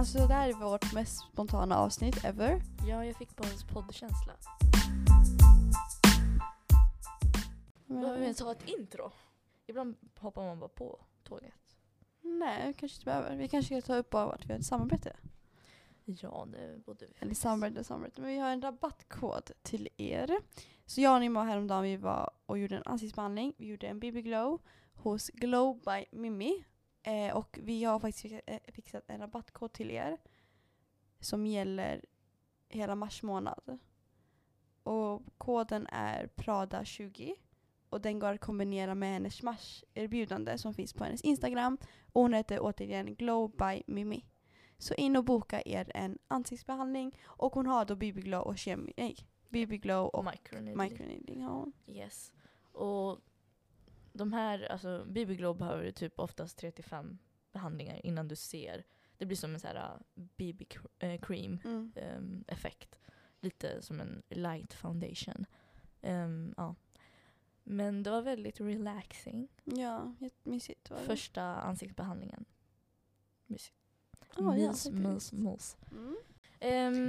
Alltså det här är vårt mest spontana avsnitt ever. Ja, jag fick bara en poddkänsla. Behöver vi ens ha ett intro? Ibland hoppar man bara på tåget. Nej, kanske inte behöver. Vi kanske ska ta upp bara vart vi har ett samarbete. Ja, det borde vi. Eller samarbete samarbete. Men vi har en rabattkod till er. Så jag och Nimma häromdagen vi var och gjorde en ansiktsbehandling. Vi gjorde en BB glow hos Glow by Mimi. Eh, och vi har faktiskt fixat, eh, fixat en rabattkod till er. Som gäller hela mars månad. Och koden är Prada20. Och den går att kombinera med hennes mars-erbjudande som finns på hennes Instagram. Och hon heter återigen Glow by Mimi. Så in och boka er en ansiktsbehandling. Och hon har då BB glow och kemi... Nej, BB glow och Microneedling. microneedling har hon. Yes. Och de här, alltså BB Glow behöver du typ oftast 3-5 behandlingar innan du ser. Det blir som en sån här BB eh, cream Mm. ehm, effekt. Lite som en light foundation. Ehm, ja. Men det var väldigt relaxing. Ja, jättemysigt var det. Första ansiktsbehandlingen. Mysigt. Ja, ja, mys, faktiskt. mys, mys. Mm.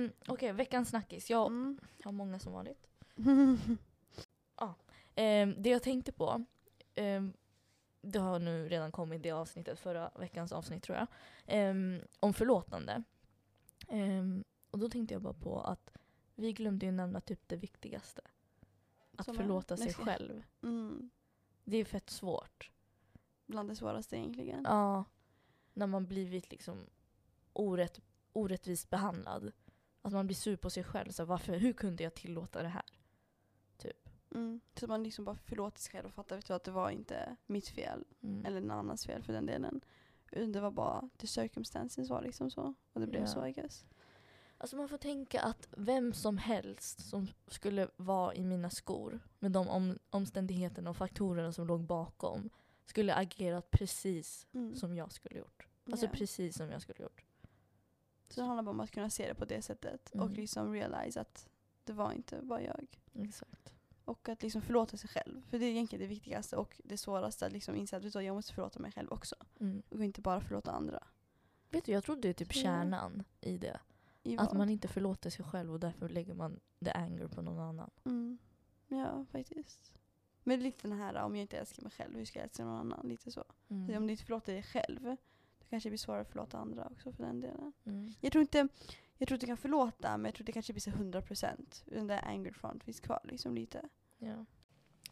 Um, Okej, veckans snackis. Jag Mm. har många som vanligt. Ehm, det jag tänkte på, ehm, det har nu redan kommit det avsnittet, förra veckans avsnitt tror jag, ehm, om förlåtande. Ehm, och då tänkte jag bara på att vi glömde ju nämna typ det viktigaste. Att Som förlåta sig själv. Mm. Det är fett svårt. Bland det svåraste egentligen. Ja. När man blivit liksom orätt, orättvist behandlad. Att man blir sur på sig själv. Så varför, hur kunde jag tillåta det här? Mm. Så man liksom bara förlåter sig själv och fattar att det var inte mitt fel. Mm. Eller någon annans fel för den delen. Det var bara, the circumstances var liksom så. Och det blev Ja. så I guess. Alltså man får tänka att vem som helst som skulle vara i mina skor med de om, omständigheterna och faktorerna som låg bakom skulle agerat precis Mm. som jag skulle gjort. Alltså Ja. precis som jag skulle gjort. Så det handlar bara om att kunna se det på det sättet. Och Mm. liksom realize att det var inte bara jag. Exakt. Och att liksom förlåta sig själv. För det är egentligen det viktigaste och det svåraste. Att liksom inse att jag måste förlåta mig själv också. Mm. Och inte bara förlåta andra. Vet du, jag tror det är typ kärnan i det. I Att man inte förlåter sig själv och därför lägger man the anger på någon annan. Mm. Ja, faktiskt. Men lite den här, om jag inte älskar mig själv, hur ska jag älska någon annan? Lite så. Mm. Så om du inte förlåter dig själv, då kanske det blir svårare att förlåta andra också för den delen. Mm. Jag tror inte, jag tror att du kan förlåta, men jag tror det kanske blir så 100%. Den där anger front finns kvar liksom lite. Ja.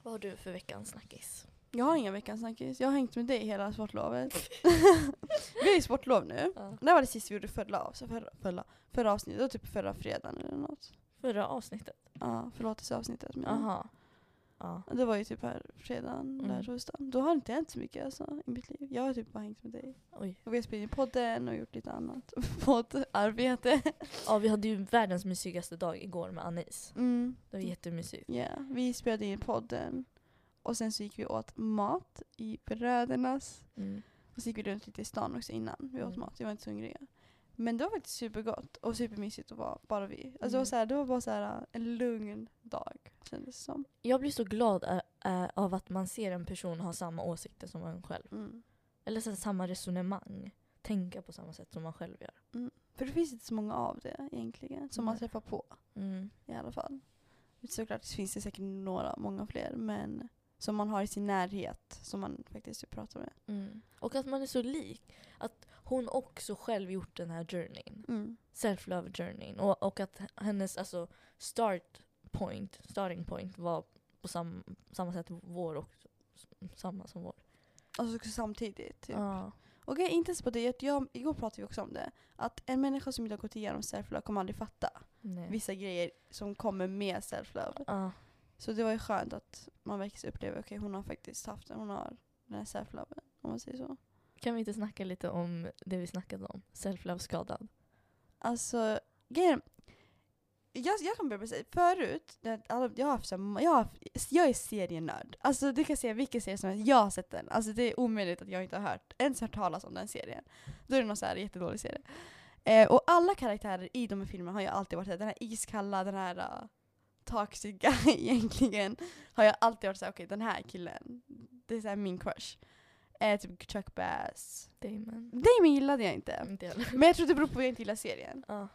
Vad har du för veckans snackis? Jag har inga veckans snackis. Jag har hängt med dig hela sportlovet. vi är i sportlov nu. Ja. Det var det sista vi gjorde förra, av- så förra, förra, förra avsnittet, det var typ förra fredagen eller något. Förra avsnittet? Ja, förlåtelseavsnittet. menar jag. Ja. Det var ju typ här fredagen Mm. torsdagen. Då har inte hänt så mycket alltså, i mitt liv. Jag har typ bara hängt med dig. Oj. Och vi har spelat in podden och gjort lite annat. Poddarbete. Ja, vi hade ju världens mysigaste dag igår med Anis. Mm. Det var jättemysigt. Ja, vi spelade in podden. Och sen så gick vi åt mat i Brödernas. Mm. Och så gick vi runt lite i stan också innan vi åt Mm. mat. Vi var inte så hungriga. Men det var faktiskt supergott och supermysigt att vara bara vi. Alltså det, var Mm. så här, det var bara så här, en lugn dag kändes det som. Jag blir så glad ä- ä- av att man ser en person ha samma åsikter som en själv. Mm. Eller så här, samma resonemang. Tänka på samma sätt som man själv gör. För det finns inte så många av det egentligen som man träffar på. Mm. i alla fall. Såklart finns det säkert några, många fler, men som man har i sin närhet som man faktiskt pratar med. Mm. Och att man är så lik. Att hon också själv gjort den här journeyn. Mm. Self-love journeyn. Och, och att hennes alltså, start point, starting point var på sam, samma sätt vår och samma som vår. Alltså samtidigt. Typ. Ja. Och är inte ens på det, jag, jag, igår pratade vi också om det. Att en människa som inte har gått igenom self-love kommer aldrig fatta Nej. vissa grejer som kommer med self-love. Ja. Så det var ju skönt att man verkligen upplever, okej hon har faktiskt haft den, hon har den här self-loven. Om man säger så. Kan vi inte snacka lite om det vi snackade om? Self-love-skadad. Alltså, grejen jag, jag kan börja med att säga, förut, det, alla, jag, har haft, jag, har, jag är serienörd. Alltså du kan säga vilken serie som helst, jag har sett den. Alltså det är omöjligt att jag inte har hört, ens hört talas om den serien. Då är det någon så här jättedålig serie. Eh, och alla karaktärer i de här filmerna har jag alltid varit den här iskalla, den här uh, toxic guy egentligen, har jag alltid varit såhär, okej den här killen, det är så här min crush. Eh, typ Chuck Bass. Damon. Damon gillade jag inte. Inte. Men jag tror det beror på att jag inte gillar serien. Ja.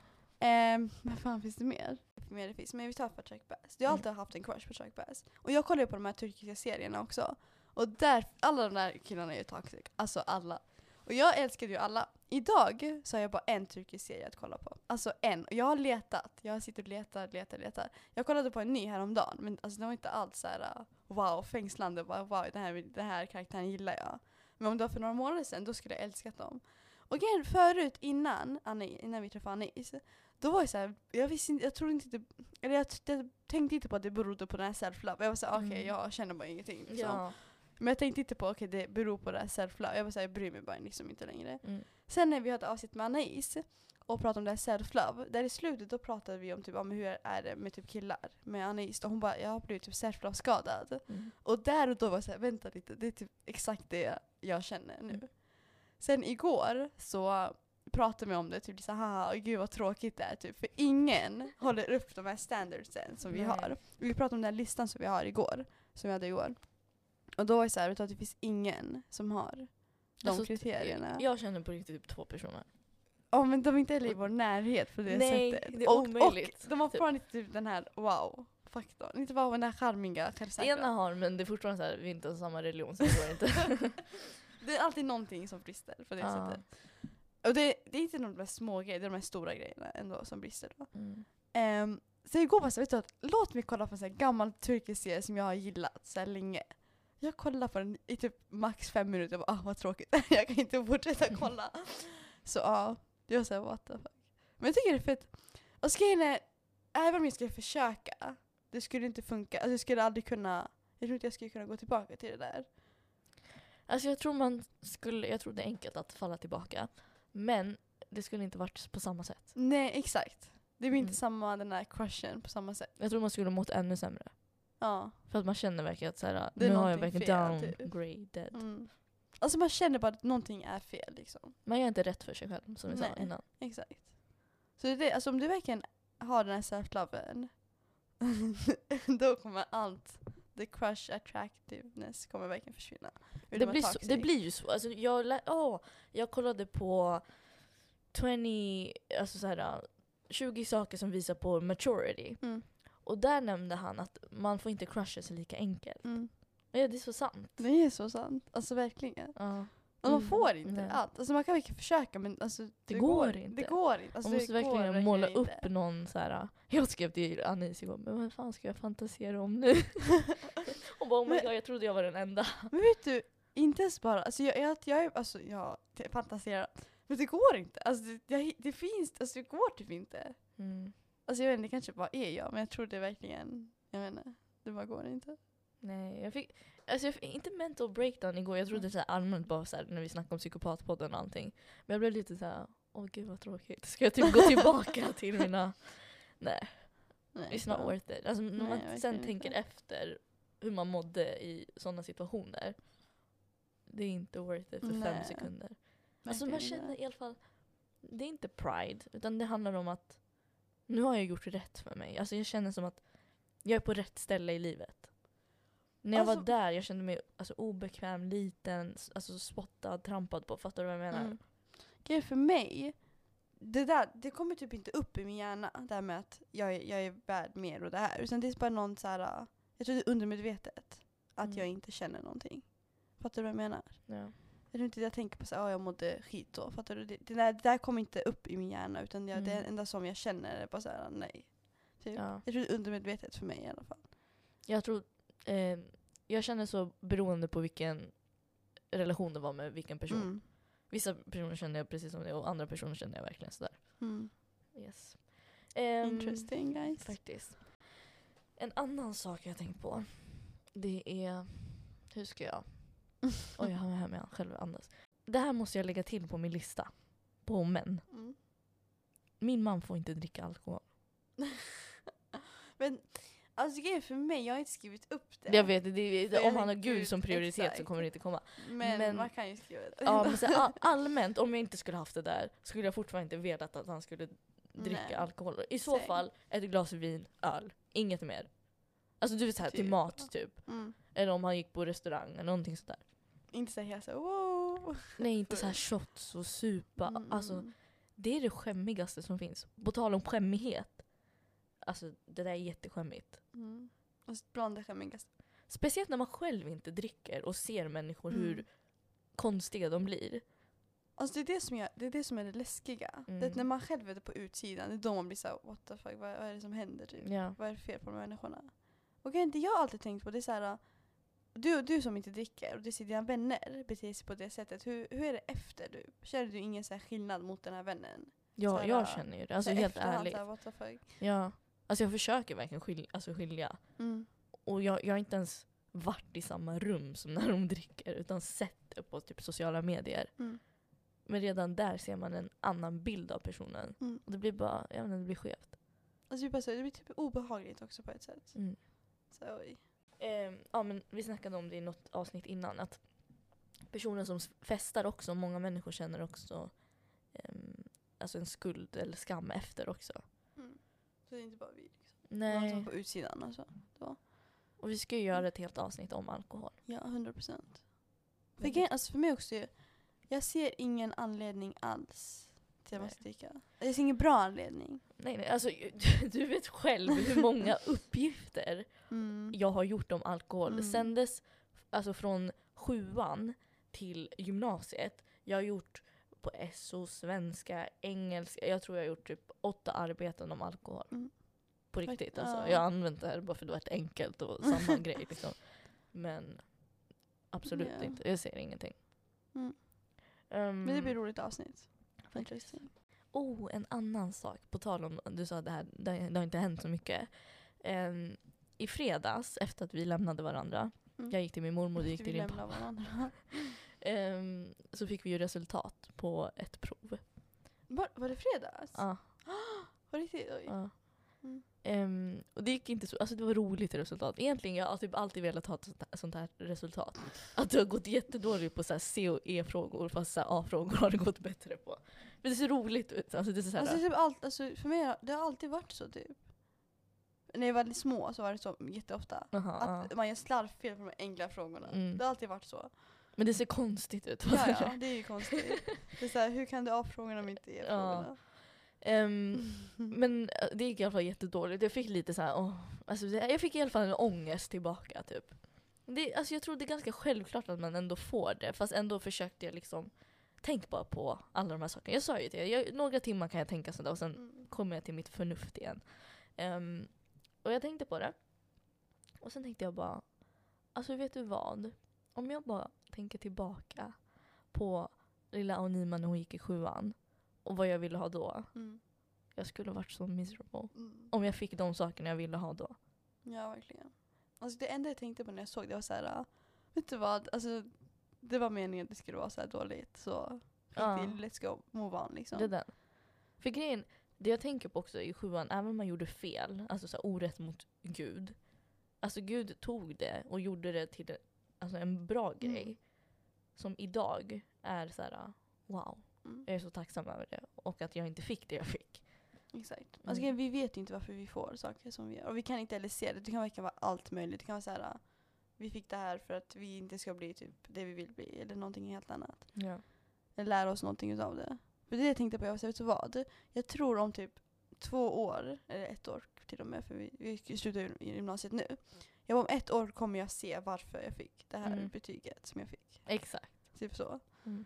Um, vad fan finns det mer? mer det finns. Men vi tar för Chuck Bass. Jag har Mm. alltid haft en crush på Chuck Bass. Och jag kollar ju på de här turkiska serierna också. Och där, alla de där killarna är ju toxic. Alltså alla. Och jag älskade ju alla. Idag så har jag bara en turkisk serie att kolla på. Alltså en. Och jag har letat. Jag har suttit och letat, letat, letat. Jag kollade på en ny häromdagen. Men alltså den var inte alls så här uh, wow, fängslande. Bara, wow, den här, den här karaktären gillar jag. Men om det var för några månader sedan, då skulle jag älskat dem. Och grejen förut, innan, Anna, innan vi träffade Anais, då var jag såhär, jag visste inte, jag trodde inte det, eller jag, jag tänkte inte på att det berodde på den här self-love. Jag var såhär, okej Mm. jag känner bara ingenting. Liksom. Ja. Men jag tänkte inte på, okej det beror på det här self-love. Jag var såhär, jag bryr mig bara liksom inte längre. Mm. Sen när vi hade avsnitt med Anais och pratade om det här self-love, där i slutet då pratade vi om typ, om hur är det med typ killar med Anais. Och hon bara, jag har blivit typ self-love skadad. Mm. Och där och då var jag såhär, vänta lite, det är typ exakt det jag känner nu. Mm. Sen igår så pratade vi om det, typ såhär, haha, gud vad tråkigt det är typ. För ingen håller upp de här standardsen som vi Nej. har. Vi pratade om den här listan som vi har igår, som vi hade igår. Och då var det vet du, att det finns ingen som har de Alltså, kriterierna. Jag känner på riktigt typ två personer. Ja men de är inte heller i vår närhet på det Nej, sättet. det är och, omöjligt, och de har typ. fortfarande inte typ den här wow-faktorn. Inte bara den här charmiga, självsäkra. ena har men det är fortfarande så här, vi är inte samma religion så det går inte. Det är alltid någonting som brister på det Ja. sättet. Och det, det är inte de där små grejerna, det är de här stora grejerna ändå som brister då. Mm. Um, så igår bara så vet du att, låt mig kolla på en sån här gammal turkisk serie som jag har gillat så länge. Jag kollade på den i typ max fem minuter och bara ah vad tråkigt, jag kan inte fortsätta kolla. så ja, jag var såhär what the fuck. Men jag tycker det är fett. Och så grejen är, även om jag skulle försöka, det skulle inte funka. Alltså jag skulle aldrig kunna, jag tror inte jag skulle kunna gå tillbaka till det där. Alltså jag tror man skulle, jag tror det är enkelt att falla tillbaka. Men det skulle inte varit på samma sätt. Nej exakt. Det blir inte Mm. samma den där crushen på samma sätt. Jag tror man skulle mått ännu sämre. Ja. För att man känner verkligen att så här, Det är nu har jag någonting verkligen fel, typ. downgraded. Mm. Alltså man känner bara att någonting är fel liksom. Man gör inte rätt för sig själv som vi sa Nej. innan. Exakt. Så det, alltså om du verkligen har den här self-loven, då kommer allt, the crush attractiveness kommer verkligen försvinna. Det de blir, så, toxic. det blir ju så. Alltså jag, lä- åh, jag kollade på 20, alltså så här, 20 saker som visar på maturity. Mm. Och där nämnde han att man får inte crusha sig lika enkelt. Mm. Ja, det är så sant. Det är så sant. Alltså verkligen. Ja. Och man Mm, får inte nej. allt. Alltså man kan verkligen försöka men alltså, det, går inte. Det går inte. Alltså, Man måste det går verkligen måla inte. upp någon så här. Jag skrev till Anis igår, men vad fan ska jag fantisera om nu? Hon bara oh my god, jag trodde jag var den enda. Men vet du, inte ens bara, alltså jag, jag, jag, alltså jag fantiserar, men det går inte. Alltså det, jag, det finns, alltså det går typ inte. Mm. Alltså jag vet inte, kanske bara är jag, men jag tror det verkligen, jag inte, det bara går inte. Nej, jag fick, alltså jag fick inte mental breakdown igår. Jag trodde så här allmänt bara så här, när vi snackade om psykopatpodden och allting. Men jag blev lite så här, åh gud vad tråkigt. Ska jag typ gå tillbaka till mina... Nej, Nej, it's not worth it. Alltså när Nej, man verkligen sen inte. tänker efter hur man mådde i sådana situationer. Det är inte worth it för fem Nej, sekunder. Alltså man känner i alla fall, det är inte pride, utan det handlar om att nu har jag gjort rätt för mig. Alltså jag känner som att jag är på rätt ställe i livet. När jag var Alltså- där, jag kände mig alltså, obekväm, liten, alltså spottad, trampad på. Fattar du vad jag menar? Mm. För mig, det där, det kommer typ inte upp i min hjärna, det här med att jag, är- jag är värd mer och det här. Utan det är bara någon så här, jag tror det är undermedvetet, att Mm. jag inte känner någonting. Fattar du vad jag menar? Ja. Jag tror inte jag tänker på så här, "Åh, jag mådde skit då. Fattar du? Det, det, där, det där kommer inte upp i min hjärna utan jag, det Mm. enda som jag känner är bara så här, nej. Typ. Ja. Jag tror det är undermedvetet för mig i alla fall. Jag tror, eh, jag känner så beroende på vilken relation det var med vilken person. Mm. Vissa personer kände jag precis som det och andra personer kände jag verkligen sådär. Mm. Yes. Ehm, Interesting guys. Faktiskt. En annan sak jag tänkt på. Det är... Hur ska jag... Oj, jag har med mig själv andas. Det här måste jag lägga till på min lista. På män. Mm. Min man får inte dricka alkohol. Men alltså grejen för mig, jag har inte skrivit upp det. Jag vet, det, det, om han har gud, som prioritet så exakt. kommer det inte komma. Men, men- man kan ju skriva det. Ja, men så, all, allmänt, om jag inte skulle haft det där, skulle jag fortfarande inte velat att han skulle dricka Nej. alkohol. I så Same. fall, ett glas vin, öl. Inget mer. Alltså du vet såhär, till Typ. mat typ. Mm. Eller om han gick på restaurang eller någonting sådär. Inte så här så wow. Nej inte så här shots och supa. Mm, Alltså det är det skämmigaste som finns. På tal om skämmighet. Alltså det där är jätteskämmigt. Mm. Och bland det skämmigaste. Speciellt när man själv inte dricker och ser människor hur Mm. konstiga de blir. Alltså det är det som, jag, det, är, det som är det läskiga. Mm. Det är när man själv är på utsidan, det är då man blir såhär what the fuck, vad, vad är det som händer typ? Vad är det fel på de människorna? Och inte jag alltid tänkt på, det är såhär du, du som inte dricker och du ser dina vänner bete sig på det sättet, hur, hur är det efter du? Känner du ingen så skillnad mot den här vännen? Ja, här, jag känner ju det. Alltså helt ärligt. Här? Ja. Alltså jag försöker verkligen skilja. Alltså skilja. Mm. Och jag, jag har inte ens varit i samma rum som när de dricker utan sett det på typ sociala medier. Mm. Men redan där ser man en annan bild av personen. Mm. Och det blir bara, jag vet inte, det blir skevt. Alltså det blir, typ obehagligt också på ett sätt. Mm. Så, oj. Ehm, ja men vi snackade om det i något avsnitt innan att personer som festar också, många människor känner också ehm, alltså en skuld eller skam efter också. Mm. Så det är inte bara vi liksom. Någon som Nej. är på utsidan alltså. Och vi ska ju göra ett helt avsnitt om alkohol. Ja, 100 procent. Alltså för mig också, jag ser ingen anledning alls till att man ska dricka. Jag ser ingen bra anledning. Nej, nej, alltså du vet själv hur många uppgifter Mm. jag har gjort om alkohol. Mm. Sen dess, alltså från sjuan till gymnasiet, jag har gjort på SO, svenska, engelska, jag tror jag har gjort typ åtta arbeten om alkohol. Mm. På riktigt alltså. Jag har använt det här bara för att det varit enkelt och samma grej liksom. Men absolut Ja. inte, jag ser ingenting. Mm. Ehm, Men det blir roligt avsnitt. faktiskt. Oh, en annan sak. På tal om, du sa det här, det, det har inte hänt så mycket. Ehm, I fredags, efter att vi lämnade varandra, Mm. jag gick till min mormor och du gick till din pappa. Ehm, så fick vi ju resultat på ett prov. Var, var det fredags? Ja. Var det riktigt? Oj. ja. Mm. Ehm, och det gick inte så, alltså det var roligt resultat. Egentligen jag har typ alltid velat ha ett sånt här, sånt här resultat. Att det har gått jättedåligt på så C och E-frågor fast så A-frågor har det gått bättre på. Men det ser roligt ut. Alltså det är så här, Alltså, typ allt, alltså, för mig har det har alltid varit så typ. När jag var lite små så var det så jätteofta. aha, Att ja. man gör slarvfel på de enkla frågorna. Mm. Det har alltid varit så. Men det ser konstigt ut. Ja, ja, det är ju konstigt. Det är så här, hur kan du A-frågorna om inte E-frågorna? Ehm, men eh, det gick i alla fall jättedåligt. Jag fick lite så här, åh, alltså jag fick i alla fall en ångest tillbaka typ. Det, alltså jag tror det är ganska självklart att man ändå får det, fast ändå försökte jag liksom Tänk bara på alla de här sakerna. Jag sa ju till er, jag, några timmar kan jag tänka sådär och sen Mm. kommer jag till mitt förnuft igen. Ehm, och jag tänkte på det. Och sen tänkte jag bara, alltså vet du vad? Om jag bara tänker tillbaka på lilla Aonima när hon gick i sjuan och vad jag ville ha då. Mm. Jag skulle varit så miserable. Mm. Om jag fick de sakerna jag ville ha då. Ja, verkligen. Alltså det enda jag tänkte på när jag såg det var så här, äh, vet du vad, alltså det var meningen att det skulle vara så här dåligt så Ja. let's go, move on liksom. Det är den. För grejen, det jag tänker på också i sjuan, även om man gjorde fel, alltså så här orätt mot Gud. Alltså Gud tog det och gjorde det till en- alltså en bra grej. Mm. Som idag är så här: wow, Mm. jag är så tacksam över det. Och att jag inte fick det jag fick. Exakt. Mm. Alltså, vi vet ju inte varför vi får saker som vi gör. Och vi kan inte heller se det. Det kan verkligen vara allt möjligt. Det kan vara så här, äh, vi fick det här för att vi inte ska bli typ det vi vill bli. Eller någonting helt annat. Ja. Eller lära oss någonting utav det. För det jag tänkte på, jag vet du vad? Jag tror om typ två år, eller ett år till och med, för vi, vi slutar gymnasiet nu. Jag om ett år kommer jag se varför jag fick det här Mm. betyget som jag fick. Exakt. Typ så. Mm.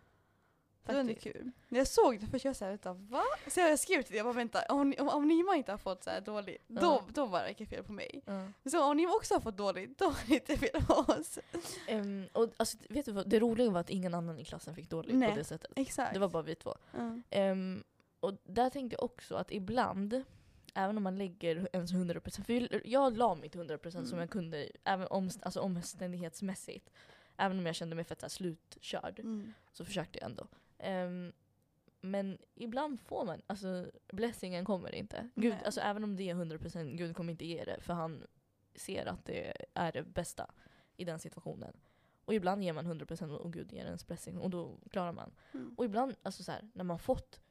Det var ändå Faktiskt. kul. När jag såg det först, jag såhär, vänta va? Så jag skrev till det, jag bara vänta, om, om, om Nima inte har fått så här dåligt, Ja. då, då var det fel på mig. Ja. Men så om Nima också har fått dåligt, då är det inte fel på oss. Ehm, och alltså, vet du vad, det roliga var att ingen annan i klassen fick dåligt Nej. på det sättet. Exakt. Det var bara vi två. Ja. Ehm, och där tänkte jag också att ibland, även om man lägger ens 100%, för jag la mitt 100% som Mm. jag kunde, även om, alltså omständighetsmässigt. Även om jag kände mig fett slutkörd, Mm. så försökte jag ändå. Ehm, men ibland får man, alltså blessingen kommer inte. Gud, Nej. alltså, även om det är 100%, Gud kommer inte ge det, för han ser att det är det bästa i den situationen. Och ibland ger man 100% och Gud ger ens blessing och då klarar man. Mm. Och ibland, alltså så här, när man fått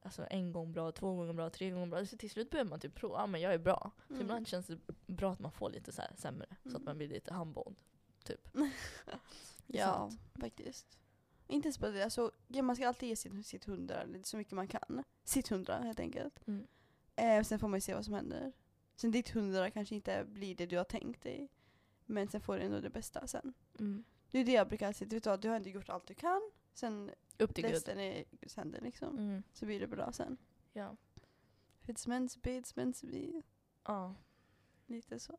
alltså en gång bra, två gånger bra, tre gånger bra, så till slut börjar man typ prova, ja men jag är bra. Så Mm. ibland känns det bra att man får lite så här sämre, så att Mm. man blir lite humbled. Typ. Ja, sant. faktiskt. Inte ens bara det, alltså, man ska alltid ge sitt, sitt hundra så mycket man kan. Sitt hundra helt enkelt. Mm. Eh, sen får man ju se vad som händer. Sen ditt hundra kanske inte blir det du har tänkt dig. Men sen får du ändå det bästa sen. Mm. Det är det jag brukar säga, du, vet du har inte gjort allt du kan. Sen Upp till Gud. resten är Guds händer liksom. Mm. Så blir det bra sen. Ja. It's meant to be, it's meant to be. ja. Lite så.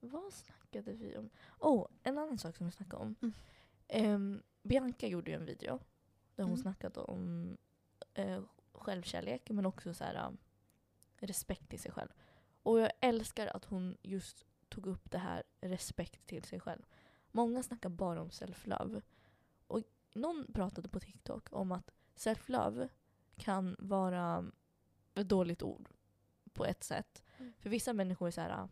Vad snackade vi om? Oh, en annan sak som vi snackade om. Mm. Ehm, Bianca gjorde ju en video där hon Mm. snackade om eh, självkärlek men också så här, um, respekt till sig själv. Och jag älskar att hon just tog upp det här respekt till sig själv. Många snackar bara om self-love. Och någon pratade på TikTok om att self-love kan vara ett dåligt ord på ett sätt. Mm. För vissa människor är så här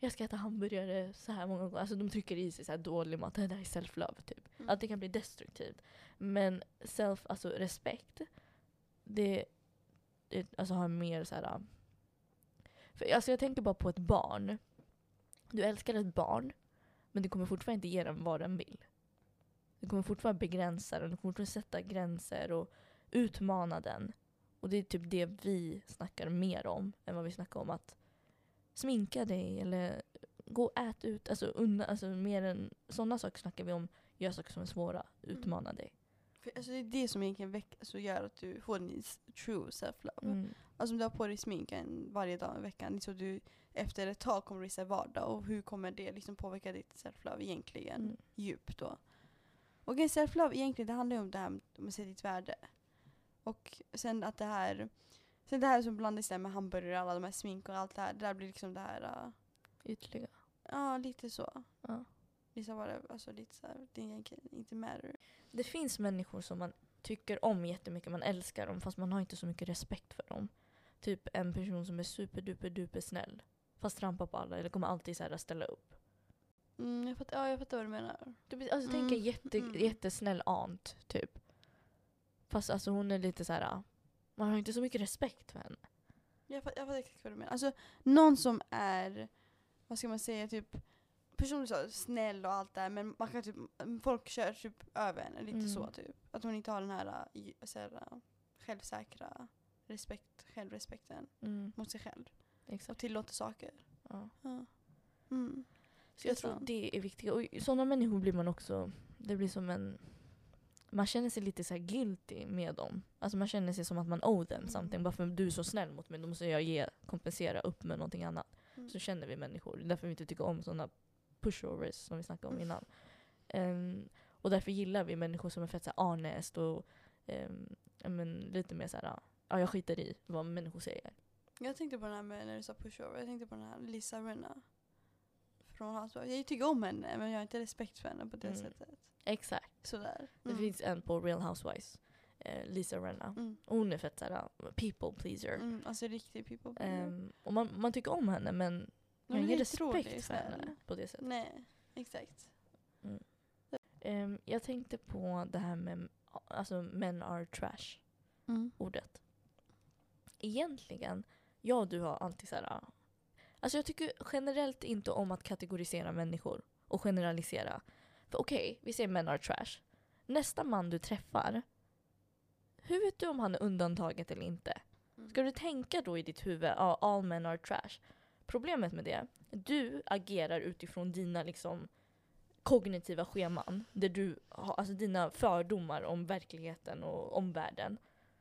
jag ska äta hamburgare så här många gånger. Alltså de trycker i sig så här dålig mat. Det där är self-love typ. Mm. Att det kan bli destruktivt. Men self, alltså respekt, det, det alltså har mer så här. För, alltså jag tänker bara på ett barn. Du älskar ett barn, men du kommer fortfarande inte ge den vad den vill. Du kommer fortfarande begränsa den, du kommer fortfarande sätta gränser och utmana den. Och det är typ det vi snackar mer om än vad vi snackar om att sminka dig eller gå och ät ut. Alltså, unna, alltså mer än sådana saker snackar vi om. Gör saker som är svåra, utmana dig. För, alltså, det är det som egentligen väck, alltså, gör att du får din true self-love. Mm. Alltså om du har på dig smink en varje dag i veckan, så du efter ett tag kommer så här vardag. Och hur kommer det liksom påverka ditt self-love egentligen Mm. djupt då? Och self-love egentligen, det handlar ju om det här med att se ditt värde. Och sen att det här, sen det här som blandas där med hamburgare, alla de här smink och allt det här, det där blir liksom det här, uh, Ytterligare. ja lite så. Ja. Vissa var det, alltså lite så här, det egentligen inte matter. Det finns människor som man tycker om jättemycket, man älskar dem fast man har inte så mycket respekt för dem. Typ en person som är superduper duper snäll. Fast trampar på alla eller kommer alltid så här ställa upp. Mm, jag, fattar, ja, jag fattar vad du menar. Du, alltså Mm, tänk en jätte, mm. jättesnäll aunt typ. Fast alltså hon är lite så här. Man har inte så mycket respekt för henne. Jag fattar, jag fattar exakt vad du menar. Alltså någon som är, vad ska man säga, typ personen så snäll och allt det här men man kan typ, folk kör typ över henne lite Mm. så typ. Att hon inte har den här, äh, så här äh, självsäkra respekt, självrespekten Mm, mot sig själv. Och exakt. tillåter saker. Ja. Ja. Mm. Så jag tror sant. det är viktigt. Och sådana människor blir man också, det blir som en, man känner sig lite så här guilty med dem. Alltså man känner sig som att man owe them Mm. something. Bara för att du är så snäll mot mig, då måste jag ge, kompensera upp med någonting annat. Mm. Så känner vi människor. Det är därför vi inte tycker om sådana pushovers som vi snackade om innan. Ehm, och därför gillar vi människor som är fett så här honest och ja, men, lite mer så här, ja jag skiter i vad människor säger. Jag tänkte på den här med, när du sa pushover, jag tänkte på den här Lisa Rinna. Från Housewives. Jag tycker om henne men jag har inte respekt för henne på det Mm. sättet. Exakt. Sådär. Det finns en på Real Housewives, eh, Lisa Renna. Mm. Hon är fett såhär people pleaser. Mm, alltså riktig people. Ehm, och man, man tycker om henne men jag har är ingen respekt för henne på det sättet. Nej, exakt. Ehm, jag tänkte på det här med alltså men are trash Mm. ordet. Egentligen, jag och du har alltid såhär Alltså jag tycker generellt inte om att kategorisera människor och generalisera. För okej, vi säger men are trash. Nästa man du träffar, hur vet du om han är undantaget eller inte? Mm. Ska du tänka då i ditt huvud, ja, all men are trash. Problemet med det, du agerar utifrån dina liksom kognitiva scheman. Där du har, alltså dina fördomar om verkligheten och omvärlden.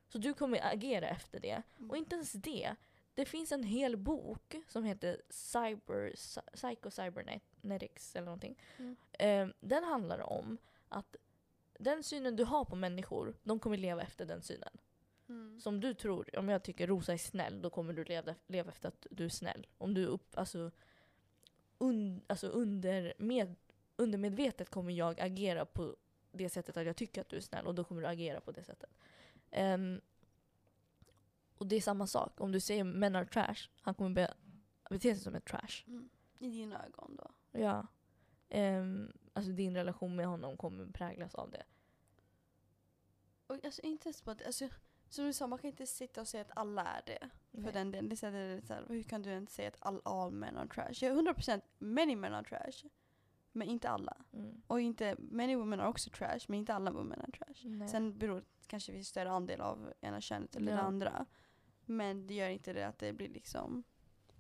Så du kommer agera efter det. Mm. Och inte ens det. Det finns en hel bok som heter Cyber, Psycho Cybernetics eller någonting. Mm. Eh, den handlar om att den synen du har på människor, de kommer leva efter den synen. Mm. Som du tror, om jag tycker Rosa är snäll, då kommer du leva, leva efter att du är snäll. Om du upp, alltså, un, alltså under, med, undermedvetet kommer jag agera på det sättet att jag tycker att du är snäll och då kommer du agera på det sättet. Ehm, och det är samma sak. Om du säger män are trash, han kommer be, bete sig som ett trash. Mm. I dina ögon då? Ja. Ehm, alltså din relation med honom kommer präglas av det. Och alltså inte ens på att, alltså, som du sa, man kan inte sitta och säga att alla är det. För den delen. Det är det är hur kan du ens säga att all, all men are trash? Jag är 100% many men are trash. Men inte alla. Mm. Och inte, many women are också trash, men inte alla women är trash. Nej. Sen beror det kanske finns större andel av ena könet eller Ja. det andra. Men det gör inte det att det blir liksom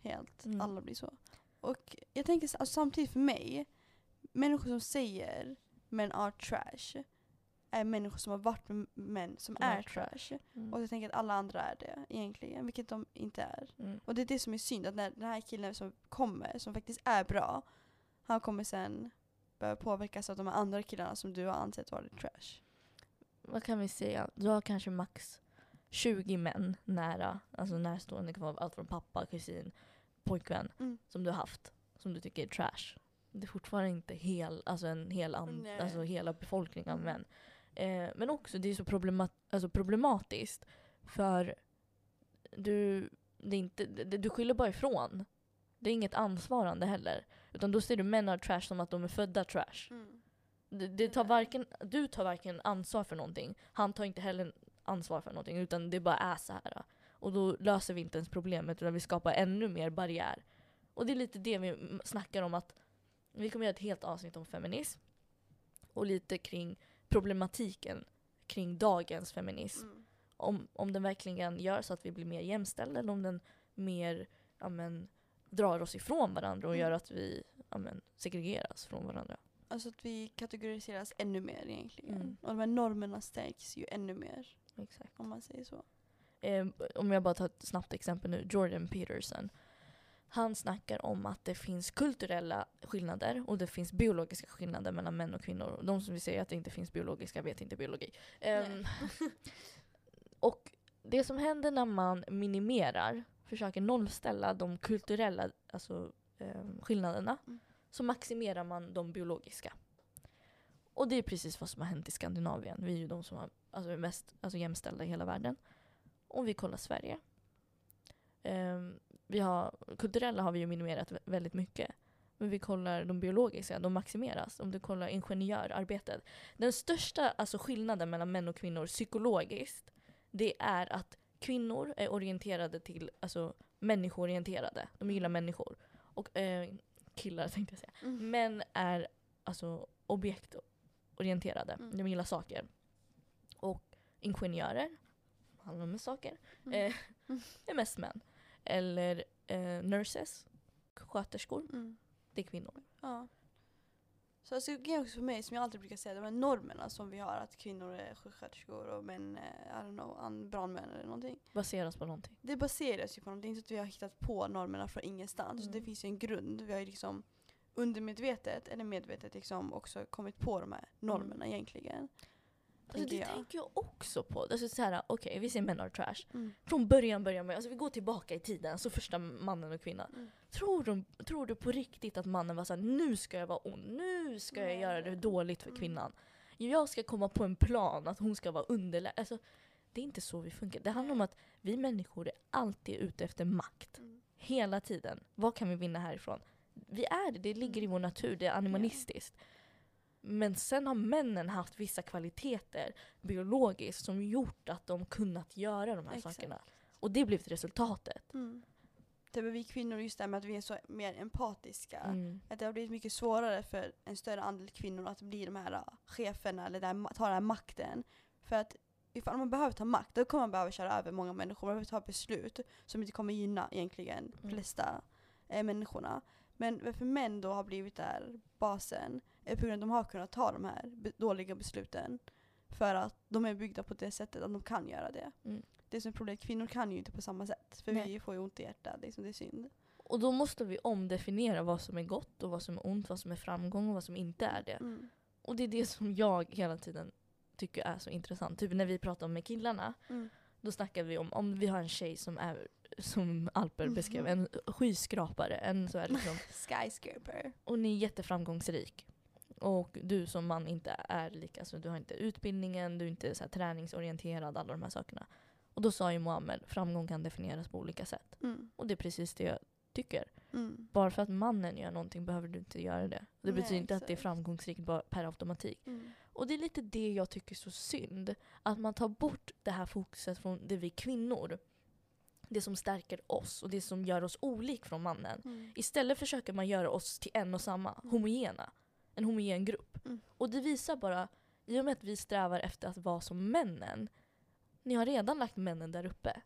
helt, Mm. alla blir så. Och jag tänker så- alltså, samtidigt för mig, människor som säger män are trash är människor som har varit med män som är är trash. Mm. Och jag tänker att alla andra är det egentligen, vilket de inte är. Mm. Och det är det som är synd, att när den här killen som kommer, som faktiskt är bra, han kommer sen börja påverkas av de här andra killarna som du har ansett vara trash. Vad kan vi säga? Du har kanske max 20 män nära, alltså närstående, kan vara allt från pappa, kusin, pojkvän, Mm. som du har haft, som du tycker är trash. Det är fortfarande inte hel, alltså en hel an, Nej. alltså hela befolkningen av män. Eh, men också, det är så problemat, alltså problematiskt, för du, det är inte, det, du skyller bara ifrån. Det är inget ansvarande heller. Utan då ser du män are trash som att de är födda trash. Mm. Det, det tar varken, du tar varken ansvar för någonting, han tar inte heller ansvar för någonting, utan det bara är så här. Och då löser vi inte ens problemet, utan vi skapar ännu mer barriär. Och det är lite det vi snackar om att vi kommer göra ett helt avsnitt om feminism. Och lite kring problematiken kring dagens feminism. Mm. Om, om den verkligen gör så att vi blir mer jämställda eller om den mer ja, men, drar oss ifrån varandra och Mm. gör att vi ja, men, segregeras från varandra. Alltså att vi kategoriseras ännu mer egentligen. Mm. Och de här normerna stärks ju ännu mer, Exakt. om man säger så. Eh, om jag bara tar ett snabbt exempel nu, Jordan Peterson. Han snackar om att det finns kulturella skillnader och det finns biologiska skillnader mellan män och kvinnor. De som vill säga att det inte finns biologiska vet inte biologi. Ehm, och det som händer när man minimerar, försöker nollställa de kulturella alltså, ehm, skillnaderna, Mm. så maximerar man de biologiska. Och det är precis vad som har hänt i Skandinavien. Vi är ju de som har, alltså, är mest alltså, jämställda i hela världen. Om vi kollar Sverige. Ehm, vi har, kulturella har vi ju minimerat vä- väldigt mycket. Men vi kollar de biologiska, de maximeras. Om du kollar ingenjörarbetet. Den största alltså, skillnaden mellan män och kvinnor psykologiskt, det är att kvinnor är orienterade till, alltså människoorienterade. De gillar människor. Och eh, killar tänkte jag säga. Mm. Män är alltså objektorienterade. Mm. De gillar saker. Och ingenjörer handlar med saker. Mm. Eh, det är mest män. Eller eh, nurses, sköterskor, Mm. det är kvinnor. Ja. Så alltså, grejen också för mig, som jag alltid brukar säga, de här normerna som vi har, att kvinnor är sjuksköterskor och män är, brandmän eller någonting. Baseras på någonting. Det baseras ju på någonting, det är inte att vi har hittat på normerna från ingenstans. Mm. Det finns ju en grund. Vi har ju liksom undermedvetet eller medvetet liksom också kommit på de här normerna egentligen. Alltså, det jag. tänker jag också på. Alltså, så här, Okej, vi säger män are trash. Mm. Från början börjar med, alltså vi går tillbaka i tiden, så första mannen och kvinnan. Mm. Tror, de, tror du på riktigt att mannen var såhär, nu ska jag vara ond, nu ska jag Nej. göra det dåligt för Mm. kvinnan. Jag ska komma på en plan att hon ska vara underläge. Alltså, det är inte så vi funkar. Det handlar om att vi människor är alltid ute efter makt. Mm. Hela tiden. Vad kan vi vinna härifrån? Vi är det, det ligger i vår natur, det är animalistiskt. Men sen har männen haft vissa kvaliteter biologiskt som gjort att de kunnat göra de här Exakt. sakerna. Och det blev resultatet. Mm. Är vi kvinnor, just det här med att vi är så mer empatiska. Mm. Att det har blivit mycket svårare för en större andel kvinnor att bli de här uh, cheferna eller där, ta den här makten. För att ifall man behöver ta makt, då kommer man behöva köra över många människor. Man behöver ta beslut som inte kommer gynna egentligen de Mm. flesta eh, människorna. Men varför män då har blivit där basen är på grund av att de har kunnat ta de här dåliga besluten. För att de är byggda på det sättet att de kan göra det. Mm. Det som är problemet, kvinnor kan ju inte på samma sätt. För Nej. vi får ju ont i hjärtat, liksom, det är synd. Och då måste vi omdefiniera vad som är gott och vad som är ont, vad som är framgång och vad som inte är det. Mm. Och det är det som jag hela tiden tycker är så intressant. Typ när vi pratar med killarna, Mm. då snackar vi om om vi har en tjej som är, som Alper beskrev, Mhm. en skyskrapare. En så är liksom, Skyscraper. och ni är jätteframgångsrik. Och du som man inte är lika, alltså du har inte utbildningen, du är inte så här träningsorienterad, alla de här sakerna. Och då sa ju Mohammed, framgång kan definieras på olika sätt. Mm. Och det är precis det jag tycker. Mm. Bara för att mannen gör någonting behöver du inte göra det. Det Nej, betyder inte att det är exakt. framgångsrikt per automatik. Mm. Och det är lite det jag tycker är så synd. Att man tar bort det här fokuset från det vi kvinnor. Det som stärker oss och det som gör oss olik från mannen. Mm. Istället försöker man göra oss till en och samma, Mm. homogena. en homogen grupp. Mm. Och det visar bara, i och med att vi strävar efter att vara som männen, ni har redan lagt männen där uppe.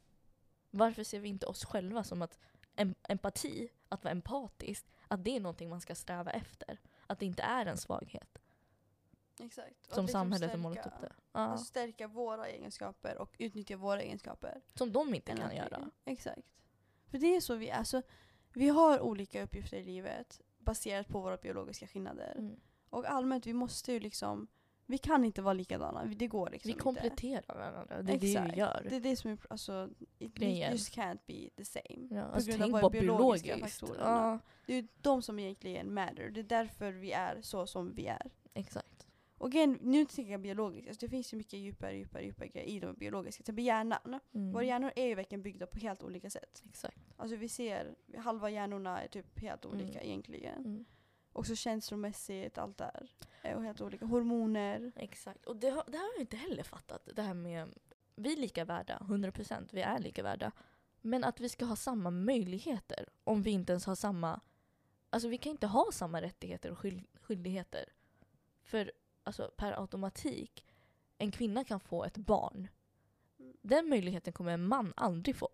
Varför ser vi inte oss själva som att em empati, att vara empatisk, att det är någonting man ska sträva efter? Att det inte är en svaghet. Exakt. Och Som liksom samhället har målat upp det. Ja. Alltså stärka våra egenskaper och utnyttja våra egenskaper. Som de inte kan vi- göra. Exakt. För det är så vi är. Så vi har olika uppgifter i livet baserat på våra biologiska skillnader. Mm. Och allmänt, vi måste ju liksom, vi kan inte vara likadana. Vi- Det går liksom Vi inte. kompletterar varandra, det är det Exakt. vi gör. Det är det som är, alltså, it Grejen. just can't be the same. Ja, alltså, grund av tänk våra bara biologiska biologiskt. faktorerna. Ja, Det är ju de som egentligen matter. Det är därför vi är så som vi är. exakt. Och igen, nu tänker jag biologiskt, alltså det finns ju mycket djupare, djupare, djupare grejer i de biologiska. Till exempel hjärnan. Mm. Våra hjärnor är ju verkligen byggda på helt olika sätt. Exakt. Alltså vi ser, halva hjärnorna är typ helt olika Mm. egentligen. Mm. Också känslomässigt, allt där. Är och helt olika. Hormoner. Exakt. Och det har, det har jag inte heller fattat. Det här med, vi är lika värda, 100%. Vi är lika värda. Men att vi ska ha samma möjligheter om vi inte ens har samma... Alltså vi kan inte ha samma rättigheter och skyld, skyldigheter. För alltså, per automatik, en kvinna kan få ett barn. Mm. Den möjligheten kommer en man aldrig få.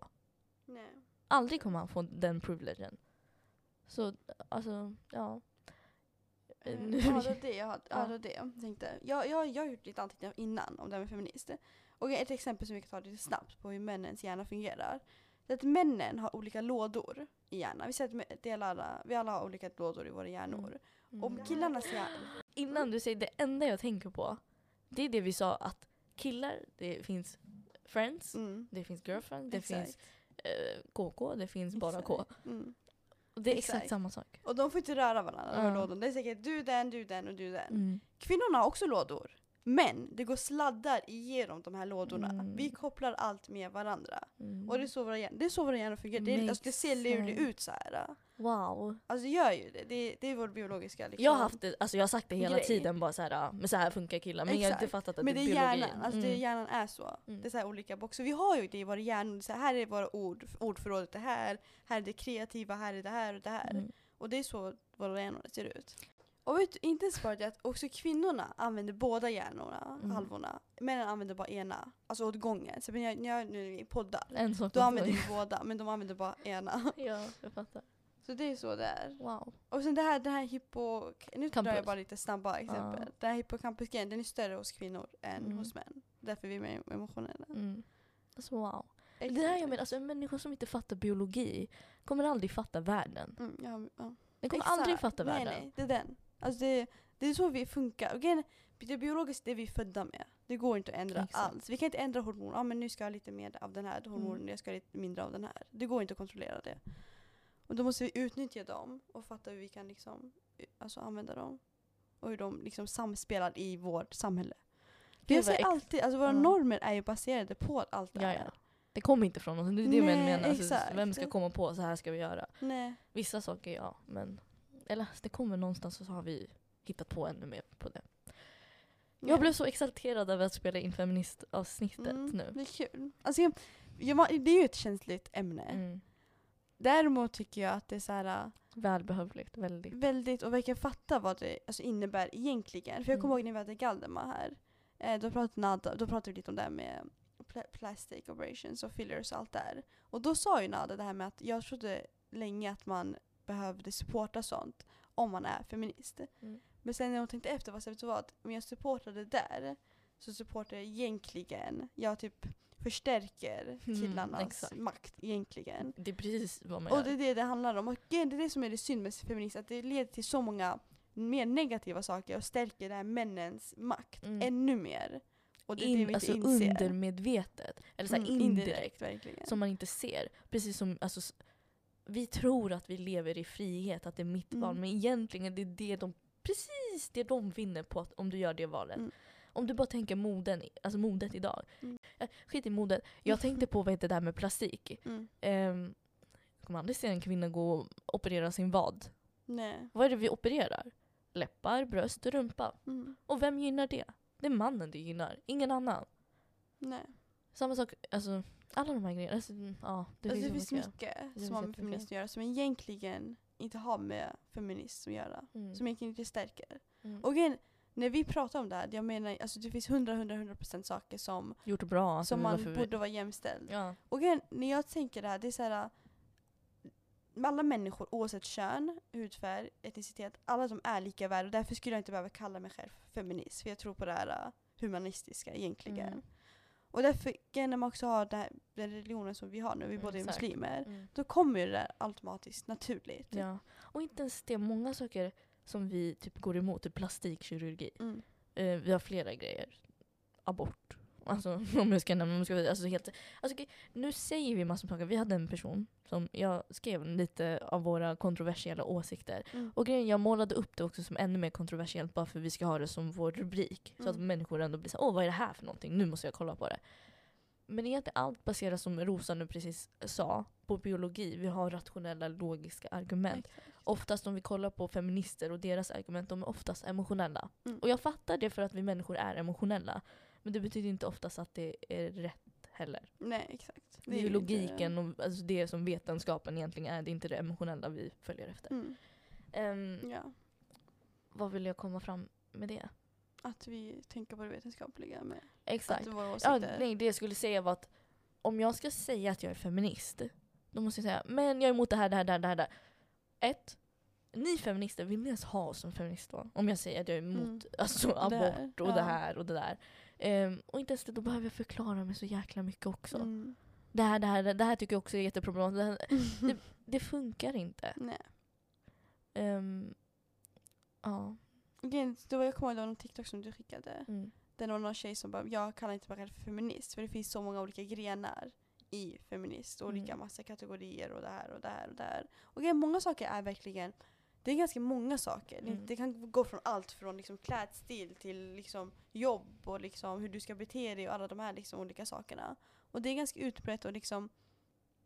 Nej. Aldrig kommer han få den privilegion. Så alltså, ja. Eh, Nu- Ja, det var det jag, ja. Det det jag tänkte. Jag, jag, jag har gjort lite anteckningar innan om det här med feminister. Och ett exempel som vi kan ta lite snabbt på hur männens hjärna fungerar. Det är att männen har olika lådor i hjärnan. Vi säger att vi alla har olika lådor i våra hjärnor. Om Mm. killarnas hjärna... Innan du säger det enda jag tänker på, det är det vi sa att killar, det finns friends, Mm. det finns girlfriend, det Exakt. finns eh, KK, det finns bara K. Mm. Det är exakt, Exakt. samma sak. Och de får inte röra varandra, Ja. lådorna. Det är säkert du den, du den och du den. Mm. Kvinnorna har också lådor. Men det går sladdar igenom de här lådorna. Mm. Vi kopplar allt med varandra. Mm. Och det är så våra hjärnor, fungerar. Det, är, alltså, det ser lurligt sense. ut så här. Wow. Alltså det gör ju det. Det, det är vår biologiska liksom. Jag har haft det, alltså jag har sagt det hela Grej. tiden bara så här, ja, men så här funkar killar. Men jag har inte Exakt. fattat att Men det det är är biologi. hjärnan, alltså det, Mm. hjärnan är så. Mm. Det är så här olika boxar. Vi har ju det i våra hjärnor. Så här, är våra ord, ordförrådet det här, här är det kreativa, här är det här och det här. Mm. Och det är så våra hjärnor ser ut. Och vet inte ens bara det att också kvinnorna använder båda hjärnorna, Mm. halvorna. Männen använder bara ena, alltså åt gången. Så när jag, när jag nu poddar, då använder vi båda, men de använder bara ena. Ja, jag fattar. Så det är så det är. Wow. Och sen det här, den här hippo... Nu drar Campus. jag bara lite snabba exempel. Ja. Den här hippocampusgrejen, den är större hos kvinnor än Mm. hos män. Därför är vi mer emotionella. Mm. Alltså wow. Det här jag menar, alltså en människa som inte fattar biologi kommer aldrig fatta världen. Mm, ja, ja. Den kommer Exakt. aldrig fatta nej, världen. Nej, det är den. Alltså det, det är så vi funkar. Är, det biologiska det är vi födda med. Det går inte att ändra Exakt. alls. Vi kan inte ändra hormoner. Ja, men nu ska jag ha lite mer av den här hormonen, Mm. jag ska ha lite mindre av den här. Det går inte att kontrollera det. Och då måste vi utnyttja dem och fatta hur vi kan liksom, alltså, använda dem. Och hur de liksom samspelar i vårt samhälle. Gud, jag säger alltid, alltså våra Ja. normer är ju baserade på allt det här. ja. Det kommer inte från oss. Det är det jag Nej, menar. Alltså, vem ska komma på så här ska vi göra? Nej. Vissa saker ja, men eller det kommer någonstans och så har vi hittat på ännu mer på det. Jag blev så exalterad över att spela in feministavsnittet Mm, nu. Det är kul. Alltså, jag, jag, det är ju ett känsligt ämne. Mm. Däremot tycker jag att det är så här, Välbehövligt, väldigt. väldigt, och verkligen fatta vad det alltså, innebär egentligen. För jag kommer Mm. ihåg när vi hade Galdemar här. Eh, då, pratade Nada, då pratade vi lite om det här med pla- plastic operations och fillers och allt där. Och då sa ju Nada det här med att jag trodde länge att man behövde supporta sånt om man är feminist. Mm. Men sen när jag tänkte efter vad det var att om jag supportade där så supportar jag egentligen, jag typ förstärker Mm, killarnas exakt. makt egentligen. Det är precis vad man Och gör. det är det det handlar om. Och det är det som är det synd med feminism, att det leder till så många mer negativa saker och stärker det här männens makt Mm. ännu mer. Och det är det In, vi alltså inte inser. undermedvetet. Eller så Mm, indirekt. verkligen. Som man inte ser. Precis som alltså, vi tror att vi lever i frihet, att det är mitt Mm. val. Men egentligen det är det de, precis det de vinner på att, om du gör det valet. Om du bara tänker moden, alltså modet idag. Mm. Eh, Skit i modet. Jag tänkte på vad heter det där med plastik. Mm. Um, jag kommer aldrig se en kvinna gå och operera sin vad. Nej. Vad är det vi opererar? Läppar, bröst, rumpa. Mm. Och vem gynnar det? Det är mannen det gynnar, ingen annan. Nej. Samma sak, alltså alla de här grejerna. Alltså, mm, ja, det alltså, finns det mycket. mycket som har med feminism att göra som egentligen inte har med feminism att göra. Mm. Som egentligen inte stärker. Mm. Och igen, när vi pratar om det här, jag menar alltså det finns 100-100% saker som, Gjort bra. som man varför borde vara jämställd. Ja. Och när jag tänker det här, det är så här. Med alla människor oavsett kön, hudfärg, etnicitet, alla de är lika värda och därför skulle jag inte behöva kalla mig själv feminist. För jag tror på det här uh, humanistiska egentligen. Mm. Och därför, när man också har den, här, den religionen som vi har nu, vi Mm, båda är muslimer, Mm. då kommer det där automatiskt naturligt. ja. Och inte ens det, många saker som vi typ går emot, typ plastikkirurgi. Mm. Eh, vi har flera grejer. Abort. Alltså om jag ska nämna, om ska, alltså helt, alltså, nu säger vi massor saker. Vi hade en person som jag skrev lite av våra kontroversiella åsikter. Mm. Och grejen, jag målade upp det också som ännu mer kontroversiellt bara för att vi ska ha det som vår rubrik. Så att Mm. människor ändå blir så åh vad är det här för någonting? Nu måste jag kolla på det. Men egentligen allt baseras som Rosa nu precis sa, på biologi. Vi har rationella, logiska argument. Exakt. Oftast om vi kollar på feminister och deras argument, de är oftast emotionella. Mm. Och jag fattar det för att vi människor är emotionella. Men det betyder inte oftast att det är rätt heller. Nej, exakt. Det är ju inte- logiken och alltså det som vetenskapen egentligen är. Det är inte det emotionella vi följer efter. Mm. Ehm, Ja. vad vill jag komma fram med det? Att vi tänker på det vetenskapliga med Exakt. att våra Ja, åsikter. nej, det jag skulle säga var att om jag ska säga att jag är feminist, då måste jag säga men jag är emot det här, det här, det här, det här. Det. Ett, ni feminister, vill ni ens ha oss som feminist då? Om jag säger att jag är emot Mm. alltså, Det abort och ja. det här och det där. Ehm, och inte ens det, då behöver jag förklara mig så jäkla mycket också. Mm. Det, här, det, här, det här tycker jag också är jätteproblematiskt. Det, här- det funkar inte. Nej. Ehm, ja. Då var jag kommer ihåg någon TikTok som du skickade. Mm. Det var någon tjej som bara, jag kallar inte mig själv för feminist för det finns så många olika grenar i feminist. Olika Mm. massa kategorier och det här och det här och det här. Och grejen, många saker är verkligen, det är ganska många saker. Det- Mm. Det kan gå från allt från liksom klädstil till liksom jobb och liksom hur du ska bete dig och alla de här liksom olika sakerna. Och det är ganska utbrett och liksom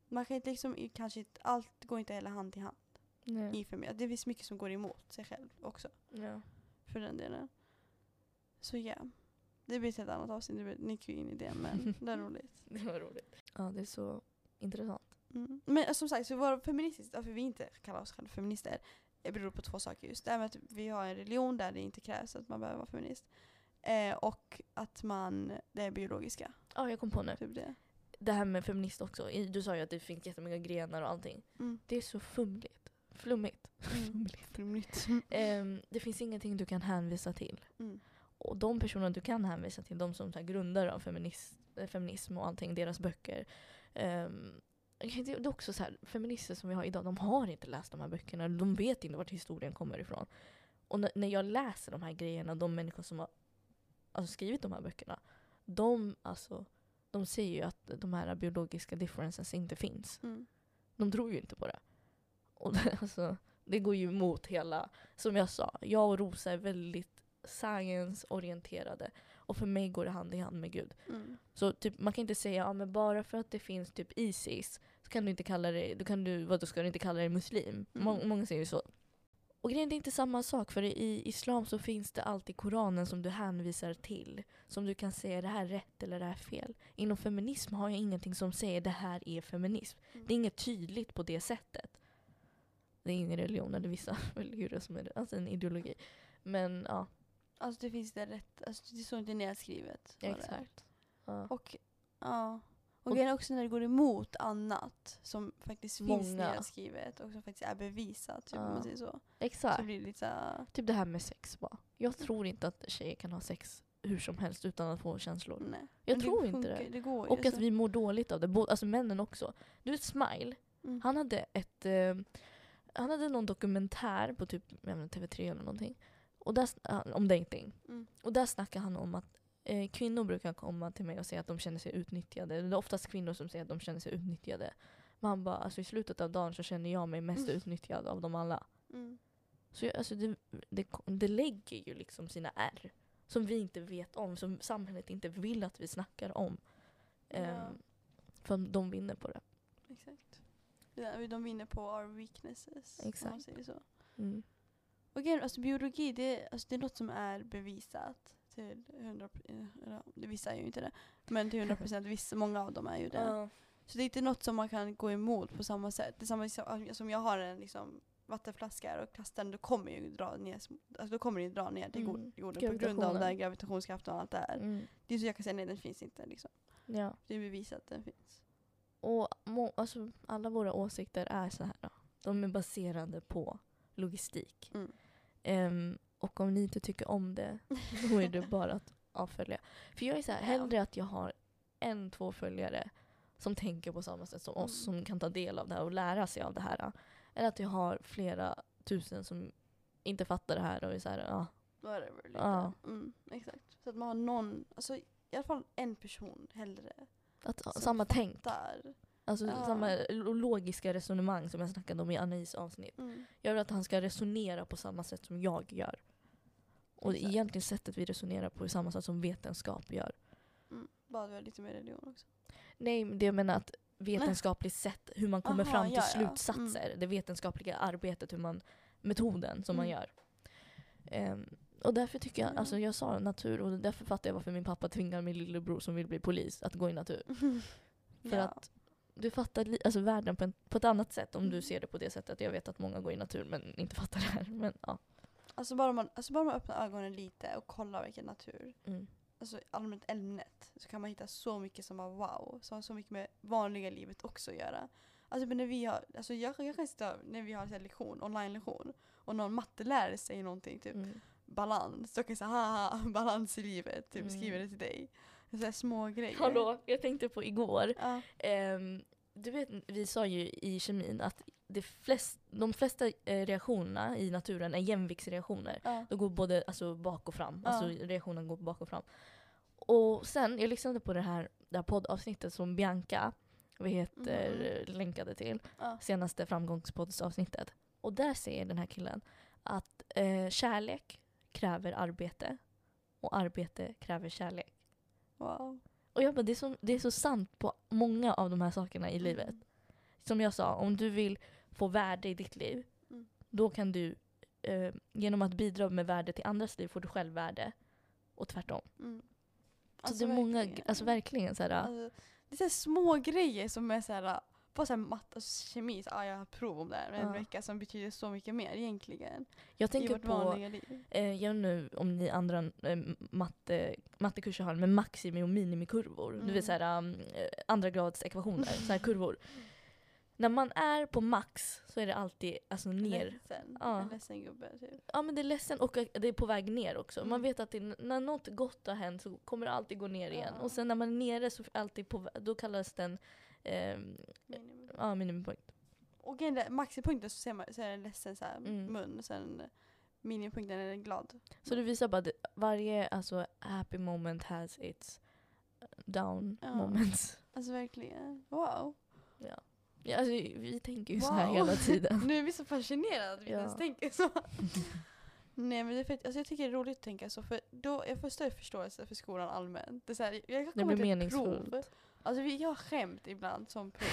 man kan inte liksom, kanske inte, allt går inte heller hand i hand Nej. i feminist. Det finns mycket som går emot sig själv också Ja. för den delen. Så ja. Det blir ett helt annat avsnitt, det blir- ni gick ju in i det men det är roligt. Det var roligt. Ja, det är så intressant. Mm. Men eh, som sagt, så vara feministiskt, varför vi inte kallar oss själva feminister, det beror på två saker just. Det här med att vi har en religion där det inte krävs att man behöver vara feminist. Eh, och att man, det är biologiska. Ja, jag kom på nu. Typ det. Det här med feminist också. Du sa ju att det finns jättemånga grenar och allting. Mm. Det är så fumligt. Flummigt. Mm. Flummigt. Ehm, det finns ingenting du kan hänvisa till. Mm. Och de personer du kan hänvisa till, de som så här, grundare av feminist, eh, feminism och allting, deras böcker. ehm, det är också så här, feminister som vi har idag, de har inte läst de här böckerna. De vet inte vart historien kommer ifrån. Och när, jag läser de här grejerna, de människor som har alltså, skrivit de här böckerna, de, alltså, de säger ju att de här biologiska differences inte finns. Mm. De tror ju inte på det. Och det, alltså, det går ju emot hela, som jag sa, jag och Rosa är väldigt science-orienterade. Och för mig går det hand i hand med Gud. Mm. Så typ, man kan inte säga ja, men bara för att det finns typ Isis så kan du inte kalla dig, då kan du, vadå ska du inte kalla dig muslim? Mm. Må, många säger ju så. Och grejen det är inte samma sak för i islam så finns det alltid Koranen som du hänvisar till. Som du kan säga det här är rätt eller det här är fel. Inom feminism har jag ingenting som säger det här är feminism. Mm. Det är inget tydligt på det sättet. Det är ingen religion eller vissa religioner som är det, alltså en ideologi. Men ja, Alltså det finns det rätt, alltså det så inte nedskrivet. vad det är. exakt. Ja. Och ja. Och Och- grejen är också när det går emot annat som faktiskt finns Många. nedskrivet och som faktiskt är bevisat. Typ, om Ja. man säger så. Så Exakt. blir det lite såhär, Typ det här med sex bara. Jag tror inte att tjejer kan ha sex hur som helst utan att få känslor. nej. Jag Men tror inte funkar- det. det går ju, Och att alltså. vi mår dåligt av det. Bo- alltså männen också. Du vet Smile, Mm. han hade ett eh, han hade någon dokumentär på typ jag vet inte, TV3 eller någonting. Och där, om dating. Mm. Och där snackar han om att eh, kvinnor brukar komma till mig och säga att de känner sig utnyttjade. Det är oftast kvinnor som säger att de känner sig utnyttjade. Men han bara, alltså i slutet av dagen så känner jag mig mest Mm. utnyttjad av dem alla. Mm. Så jag, alltså det, det, det lägger ju liksom sina ärr. Som vi inte vet om, som samhället inte vill att vi snackar om. Ehm, Ja. För de vinner på det. Exakt. Där, de vinner på our weaknesses. Om man Exakt. säger så. Mm. Och grejen, alltså biologi det, alltså det är något som är bevisat till 100 eh, Vissa är ju inte det. Men till 100 procent, vissa, många av dem är ju det. Ja. Så det är inte något som man kan gå emot på samma sätt. Det samma som jag har en liksom vattenflaska och kastar den, då kommer ju dra ner, alltså då kommer den dra ner till Mm. jord- jorden på grund av här gravitationskraften och allt det här. Mm. Det är så jag kan säga nej den finns inte liksom. Ja. Det är bevisat att den finns. Och må, alltså, alla våra åsikter är så här. Då. De är baserade på logistik. Mm. Ehm, och om ni inte tycker om det, då är det bara att avfölja. För jag är så här, hellre att jag har en, två följare som tänker på samma sätt som oss, Mm. som kan ta del av det här och lära sig av det här. Än att jag har flera tusen som inte fattar det här och är så här, ja. Whatever. Lite. Ja. Mm, exakt. Så att man har någon, alltså i alla fall en person hellre. Att samma tänk. Där. Alltså Ja. samma lo- logiska resonemang som jag snackade om i Anis avsnitt. Mm. Jag vill att han ska resonera på samma sätt som jag gör. Och Exakt. egentligen sättet vi resonerar på är samma sätt som vetenskap gör. Mm. Vi har lite mer religion också. Nej, det jag menar att vetenskapligt sätt, hur man kommer Aha, fram till ja, ja. slutsatser. Det vetenskapliga arbetet, hur man, metoden som man Mm. gör. Ehm, och därför tycker jag, Ja. alltså jag sa natur och därför fattar jag varför min pappa tvingar min lillebror som vill bli polis att gå i natur. För ja. att du fattar alltså världen på, en, på ett annat sätt om du Mm. ser det på det sättet. Jag vet att många går i natur men inte fattar det här. Men, ja. Alltså bara man, alltså bara man öppnar ögonen lite och kollar vilken natur, Mm. alltså allmänt ämnet, så kan man hitta så mycket som var wow, som har så mycket med vanliga livet också att göra. Alltså men när vi har, alltså jag, jag kan sitta, när vi har en lektion, online-lektion, och någon mattelärare säger någonting, typ Mm. balans, då kan jag säga haha, balans i livet, typ Mm. skriver det till dig. Så här små grejer. Hallå, jag tänkte på igår. Ja. Ehm, du vet, vi sa ju i kemin att det flest, de flesta eh, reaktionerna i naturen är jämviktsreaktioner. Ja. De går både alltså, bak och fram. Ja. Alltså reaktionen går bak och fram. Och sen, jag lyssnade på det här, det här poddavsnittet som Bianca vad heter, länkade till. Ja. Senaste framgångspoddsavsnittet. Och där säger den här killen att eh, kärlek kräver arbete och arbete kräver kärlek. Wow. Och jag bara, det är, så, det är så sant på många av de här sakerna i Mm. livet. Som jag sa, om du vill få värde i ditt liv, Mm. då kan du eh, genom att bidra med värde till andras liv får du själv värde. Och tvärtom. Mm. Så det är många, alltså verkligen så här, Alltså, det är så små grejer som är så här, bara så här matte, alltså kemi, så, ah, jag har prov om det här en Ja. vecka som betyder så mycket mer egentligen. jag tänker på, eh, jag nu om ni andra eh, matte, mattekurser har, men maximi och minimikurvor. Du Mm. vet såhär um, eh, andra grads ekvationer, så här kurvor. När man är på max så är det alltid alltså, ner. Ledsen. Ja. En ledsen gubbe typ. Ja men det är ledsen och det är på väg ner också. Man Mm. vet att det, när något gott har hänt så kommer det alltid gå ner igen. Ja. Och sen när man är nere så alltid på då kallas den ehm, Minimum. ja, minimipunkt. Och grejen är, maxipunkten så ser man så är det en ledsen så här, Mm. mun och sen minimipunkten är den glad. Så det visar bara att varje alltså, happy moment has its down Ja. moments. Alltså verkligen. Wow. Ja. Ja, alltså, vi tänker ju så här Wow. hela tiden. Nu är vi så fascinerade att vi Ja. ens tänker så. Nej men det är för, att- alltså jag tycker det är roligt att tänka så för då jag får större förståelse för skolan allmänt. Det, är så här, jag kan Det blir ett prov. meningsfullt. Alltså vi har skämt ibland som prov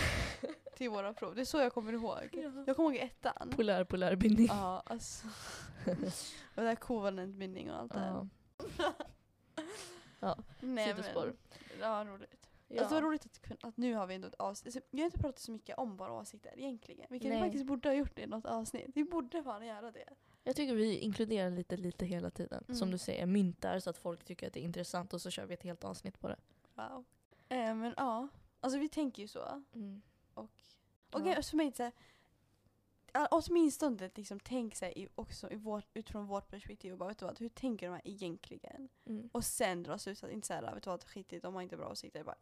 till våra prov. Det är så jag kommer ihåg. Ja. Jag kommer ihåg ettan. Polär, polär bindning. Ja alltså. och det här kovalent bindning och allt det här. Ja. Nej, Sidospår. Men, ja roligt. Ja. Alltså, det var roligt att, att nu har vi ändå ett avsnitt. Alltså, vi har inte pratat så mycket om våra åsikter egentligen. Vilket vi Nej. faktiskt borde ha gjort det i något avsnitt. Vi borde fan göra det. Jag tycker vi inkluderar lite, lite hela tiden. Som Mm. du säger, myntar så att folk tycker att det är intressant och så kör vi ett helt avsnitt på det. Wow. Eh, men ja, alltså vi tänker ju så. Och, och Ja. ja. för mig så här, åtminstone liksom, tänk sig i, också i vårt, utifrån vårt perspektiv. Och bara, vet du vad, hur tänker de här egentligen? Mm. Och sen dra slutsatser. Inte såhär, vet du vad, skitigt, de har inte bra åsikter. Bara,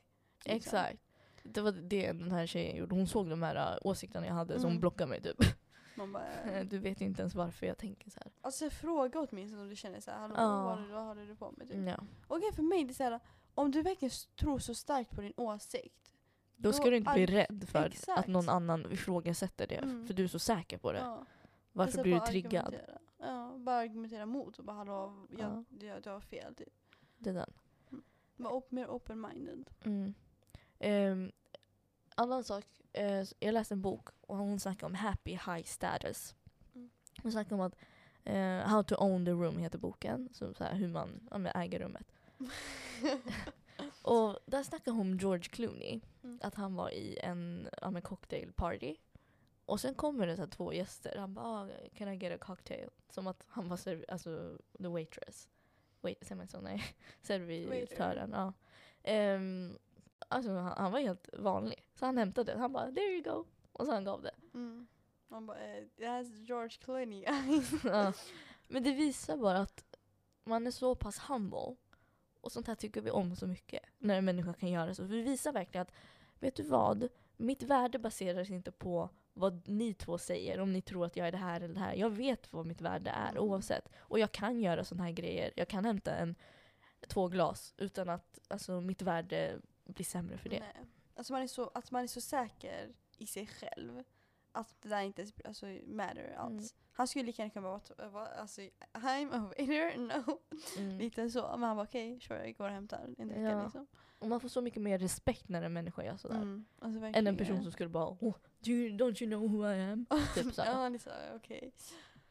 liksom. Exakt. Det var det den här tjejen gjorde. Hon såg de här äh, åsikterna jag hade så hon Mm. blockade mig typ. Man bara, Du vet inte ens varför jag tänker så här. alltså fråga åtminstone om du känner hallå Ja. vad, vad håller du på med? Typ. Ja. Okej för mig det är såhär, om du verkligen tror så starkt på din åsikt. Då ska Då du inte bli rädd för Exakt. att någon annan ifrågasätter det. Mm. För du är så säker på det. Ja. Varför Alltså, blir du triggad? Ja, bara argumentera mot och bara hallå, jag, Ja. jag, du har fel typ. Det där. Var op- mer open-minded. Mm. Um, annan sak. Eh, jag läste en bok och hon snackade om happy high status. Mm. Hon snackade om att eh, How to own the room heter boken. Så, så här, hur man ja, äger rummet. Och där snackade hon om George Clooney. Mm. Att han var i en ja, men cocktail party. Och sen kommer det så två gäster. Han bara ah, “Can I get a cocktail?” Som att han var serv- alltså, the waitress. Wait, säger man så? Nej. Servitören. Ja. Ehm, alltså, han, han var helt vanlig. Så han hämtade det. Han bara “There you go” och så han gav det. Mm. Man bara, eh, that's George Clooney. ja. Men det visar bara att man är så pass humble. Och sånt här tycker vi om så mycket. När en människa kan göra så. För det visar verkligen att, vet du vad? Mitt värde baseras inte på vad ni två säger, om ni tror att jag är det här eller det här. Jag vet vad mitt värde är Mm. oavsett. Och jag kan göra såna här grejer. Jag kan hämta en, två glas utan att alltså, mitt värde blir sämre för det. Nej. Alltså man är, så, att man är så säker i sig själv. Att det där inte ens alltså, matter alls. Mm. Han skulle lika gärna kunna vara, vara alltså, I'm a waiter, no. Mm. Lite så. Men han var okej, okay, sure jag går och hämtar en dricka Ja. liksom. Och man får så mycket mer respekt när en människa gör sådär. Mm. Alltså, Än en person som skulle bara oh, do you, “Don't you know who I am?” Typ så. ja, så, okej.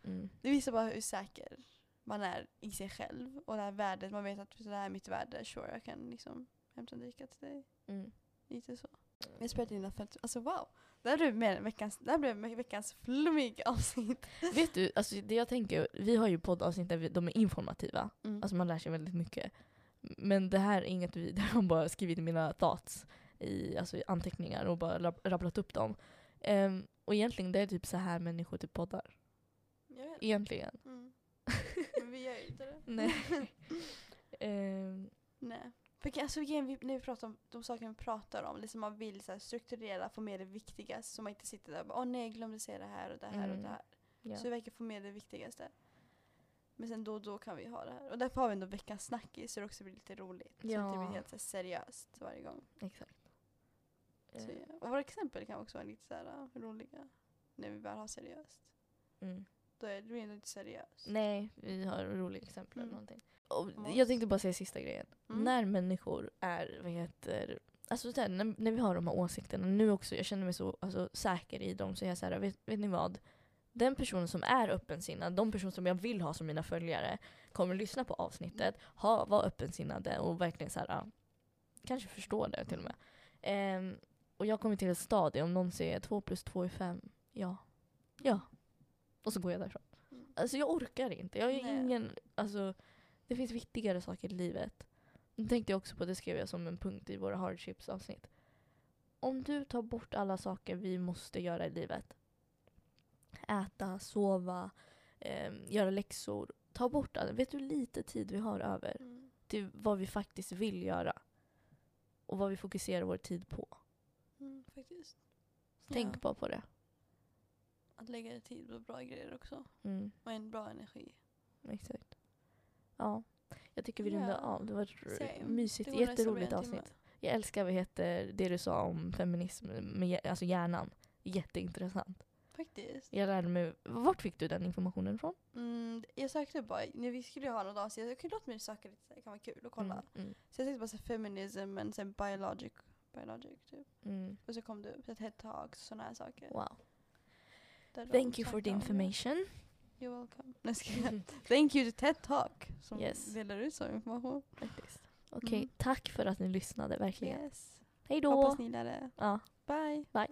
Mm. Det visar bara hur säker man är i sig själv. Och det här värdet, man vet att det här är mitt värde, sure jag kan liksom hämta dricka till dig. Mm. Lite så. Vi har spelat in fält. Alltså wow. Det här blev, mer veckans, det här blev veckans flummig avsnitt. Vet du, alltså det jag tänker, vi har ju poddavsnitt där vi, de är informativa. Mm. Alltså man lär sig väldigt mycket. Men det här är inget vi, där jag bara skrivit mina thoughts i, alltså i anteckningar och bara rab- rabblat upp dem. Ehm, och egentligen det är typ så här människor typ poddar. Egentligen. Mm. Men vi gör ju inte det. Nej. Ehm, Nej. Alltså, igen, vi, när vi pratar om de saker vi pratar om, liksom man vill så här, strukturera, få med det viktigaste så man inte sitter där och bara åh nej, jag glömde säga det här och det här och Mm. det här. ja. Så vi verkar få med det viktigaste. Men sen då och då kan vi ha det här. Och därför har vi ändå veckans snackis så det också blir lite roligt. Så att det Ja. blir helt så här, seriöst varje gång. Exakt. Så, Ehm, ja. Och våra exempel kan också vara lite så här, uh, roliga. När vi väl har seriöst. mm. Då är det ändå inte seriöst. Nej, vi har roliga exempel eller Mm. någonting. Och jag tänkte bara säga sista grejen. Mm. När människor är, vad heter, alltså så här, när, när vi har de här åsikterna, nu också, jag känner mig så alltså, säker i dem, så jag så här, vet, vet ni vad? Den personen som är öppensinnad, de personer som jag vill ha som mina följare, kommer lyssna på avsnittet, ha, vara öppensinnade och verkligen så här, ja, kanske förstå det till och med. Ehm, och jag kommer till ett stadie, om någon säger 2 plus 2 är 5, ja. Ja. Och så går jag därifrån. Mm. Alltså jag orkar inte. Jag är Nej. ingen, alltså det finns viktigare saker i livet. Nu tänkte jag också på, det skrev jag som en punkt i våra hardships avsnitt. Om du tar bort alla saker vi måste göra i livet. Äta, sova, ehm, göra läxor. Ta bort allt. Vet du hur lite tid vi har över Mm. till vad vi faktiskt vill göra? Och vad vi fokuserar vår tid på. Mm, faktiskt. Tänk Ja. bara på det. Att lägga tid på bra grejer också. Mm, Och en bra energi. exakt. Ja. Jag tycker vi rundar Ja, av. Det var Same. mysigt, Det nästan jätteroligt avsnitt. Jag älskar vad heter det du sa om feminism, med, alltså hjärnan. Jätteintressant. Faktiskt. Jag lärde mig, vart fick du den informationen ifrån? Mm, jag sökte bara, när vi skulle ha något avsnitt, jag kunde låta mig söka lite, det kan vara kul att kolla. Mm, mm, Så jag sökte bara så feminism men sen biologic, biologic typ. mm. Och så kom det upp ett head talks och sådana här saker. Wow. Thank you for the information. You're welcome. Nej, ska jag. Thank you to TED Talk som Yes. delar ut sån information. Faktiskt. Okej, Mm. tack för att ni lyssnade, verkligen. Yes. Hej då! Hoppas ni gillar det. Ja. Bye. Bye.